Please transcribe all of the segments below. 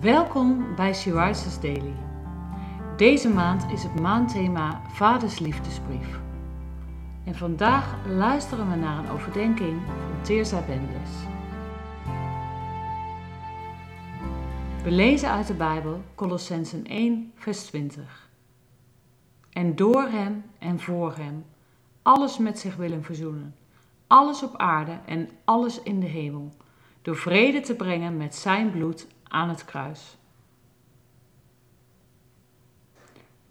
Welkom bij She Rises Daily. Deze maand is het maandthema Vaders Liefdesbrief. En vandaag luisteren we naar een overdenking van Teerza Bendes. We lezen uit de Bijbel Colossensen 1, vers 20. En door hem en voor hem alles met zich willen verzoenen, alles op aarde en alles in de hemel, door vrede te brengen met zijn bloed aan het kruis.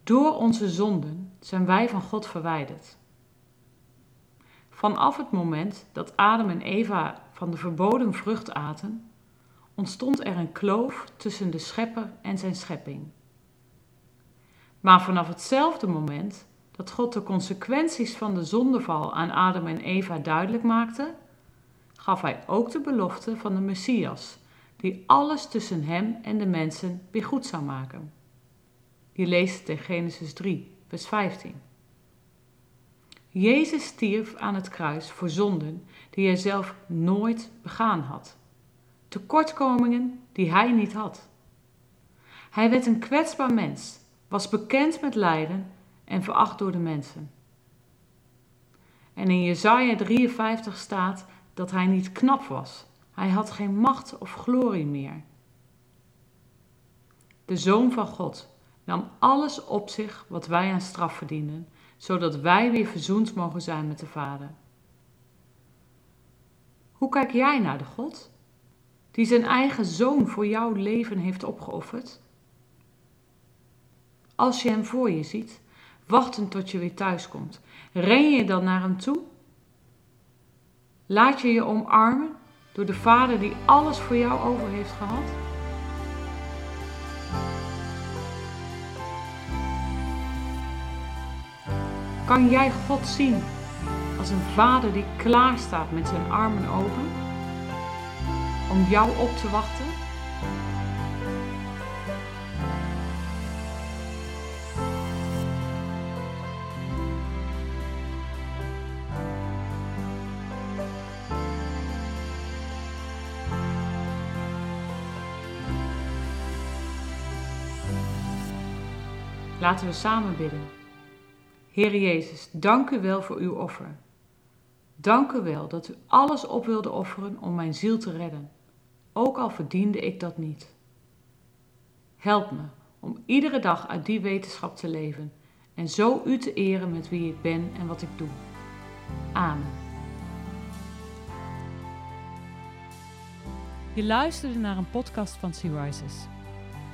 Door onze zonden zijn wij van God verwijderd. Vanaf het moment dat Adam en Eva van de verboden vrucht aten, ontstond er een kloof tussen de schepper en zijn schepping. Maar vanaf hetzelfde moment dat God de consequenties van de zondeval aan Adam en Eva duidelijk maakte, gaf hij ook de belofte van de Messias, die alles tussen hem en de mensen weer goed zou maken. Je leest het in Genesis 3, vers 15. Jezus stierf aan het kruis voor zonden die hij zelf nooit begaan had, tekortkomingen die hij niet had. Hij werd een kwetsbaar mens, was bekend met lijden en veracht door de mensen. En in Jesaja 53 staat dat hij niet knap was, hij had geen macht of glorie meer. De Zoon van God nam alles op zich wat wij aan straf verdienen, zodat wij weer verzoend mogen zijn met de Vader. Hoe kijk jij naar de God die zijn eigen zoon voor jouw leven heeft opgeofferd? Als je hem voor je ziet, wachtend tot je weer thuis komt, ren je dan naar hem toe? Laat je je omarmen door de Vader die alles voor jou over heeft gehad? Kan jij God zien als een vader die klaar staat met zijn armen open om jou op te wachten? Laten we samen bidden. Heer Jezus, dank u wel voor uw offer. Dank u wel dat u alles op wilde offeren om mijn ziel te redden, ook al verdiende ik dat niet. Help me om iedere dag uit die wetenschap te leven en zo u te eren met wie ik ben en wat ik doe. Amen. Je luisterde naar een podcast van Sea Rises.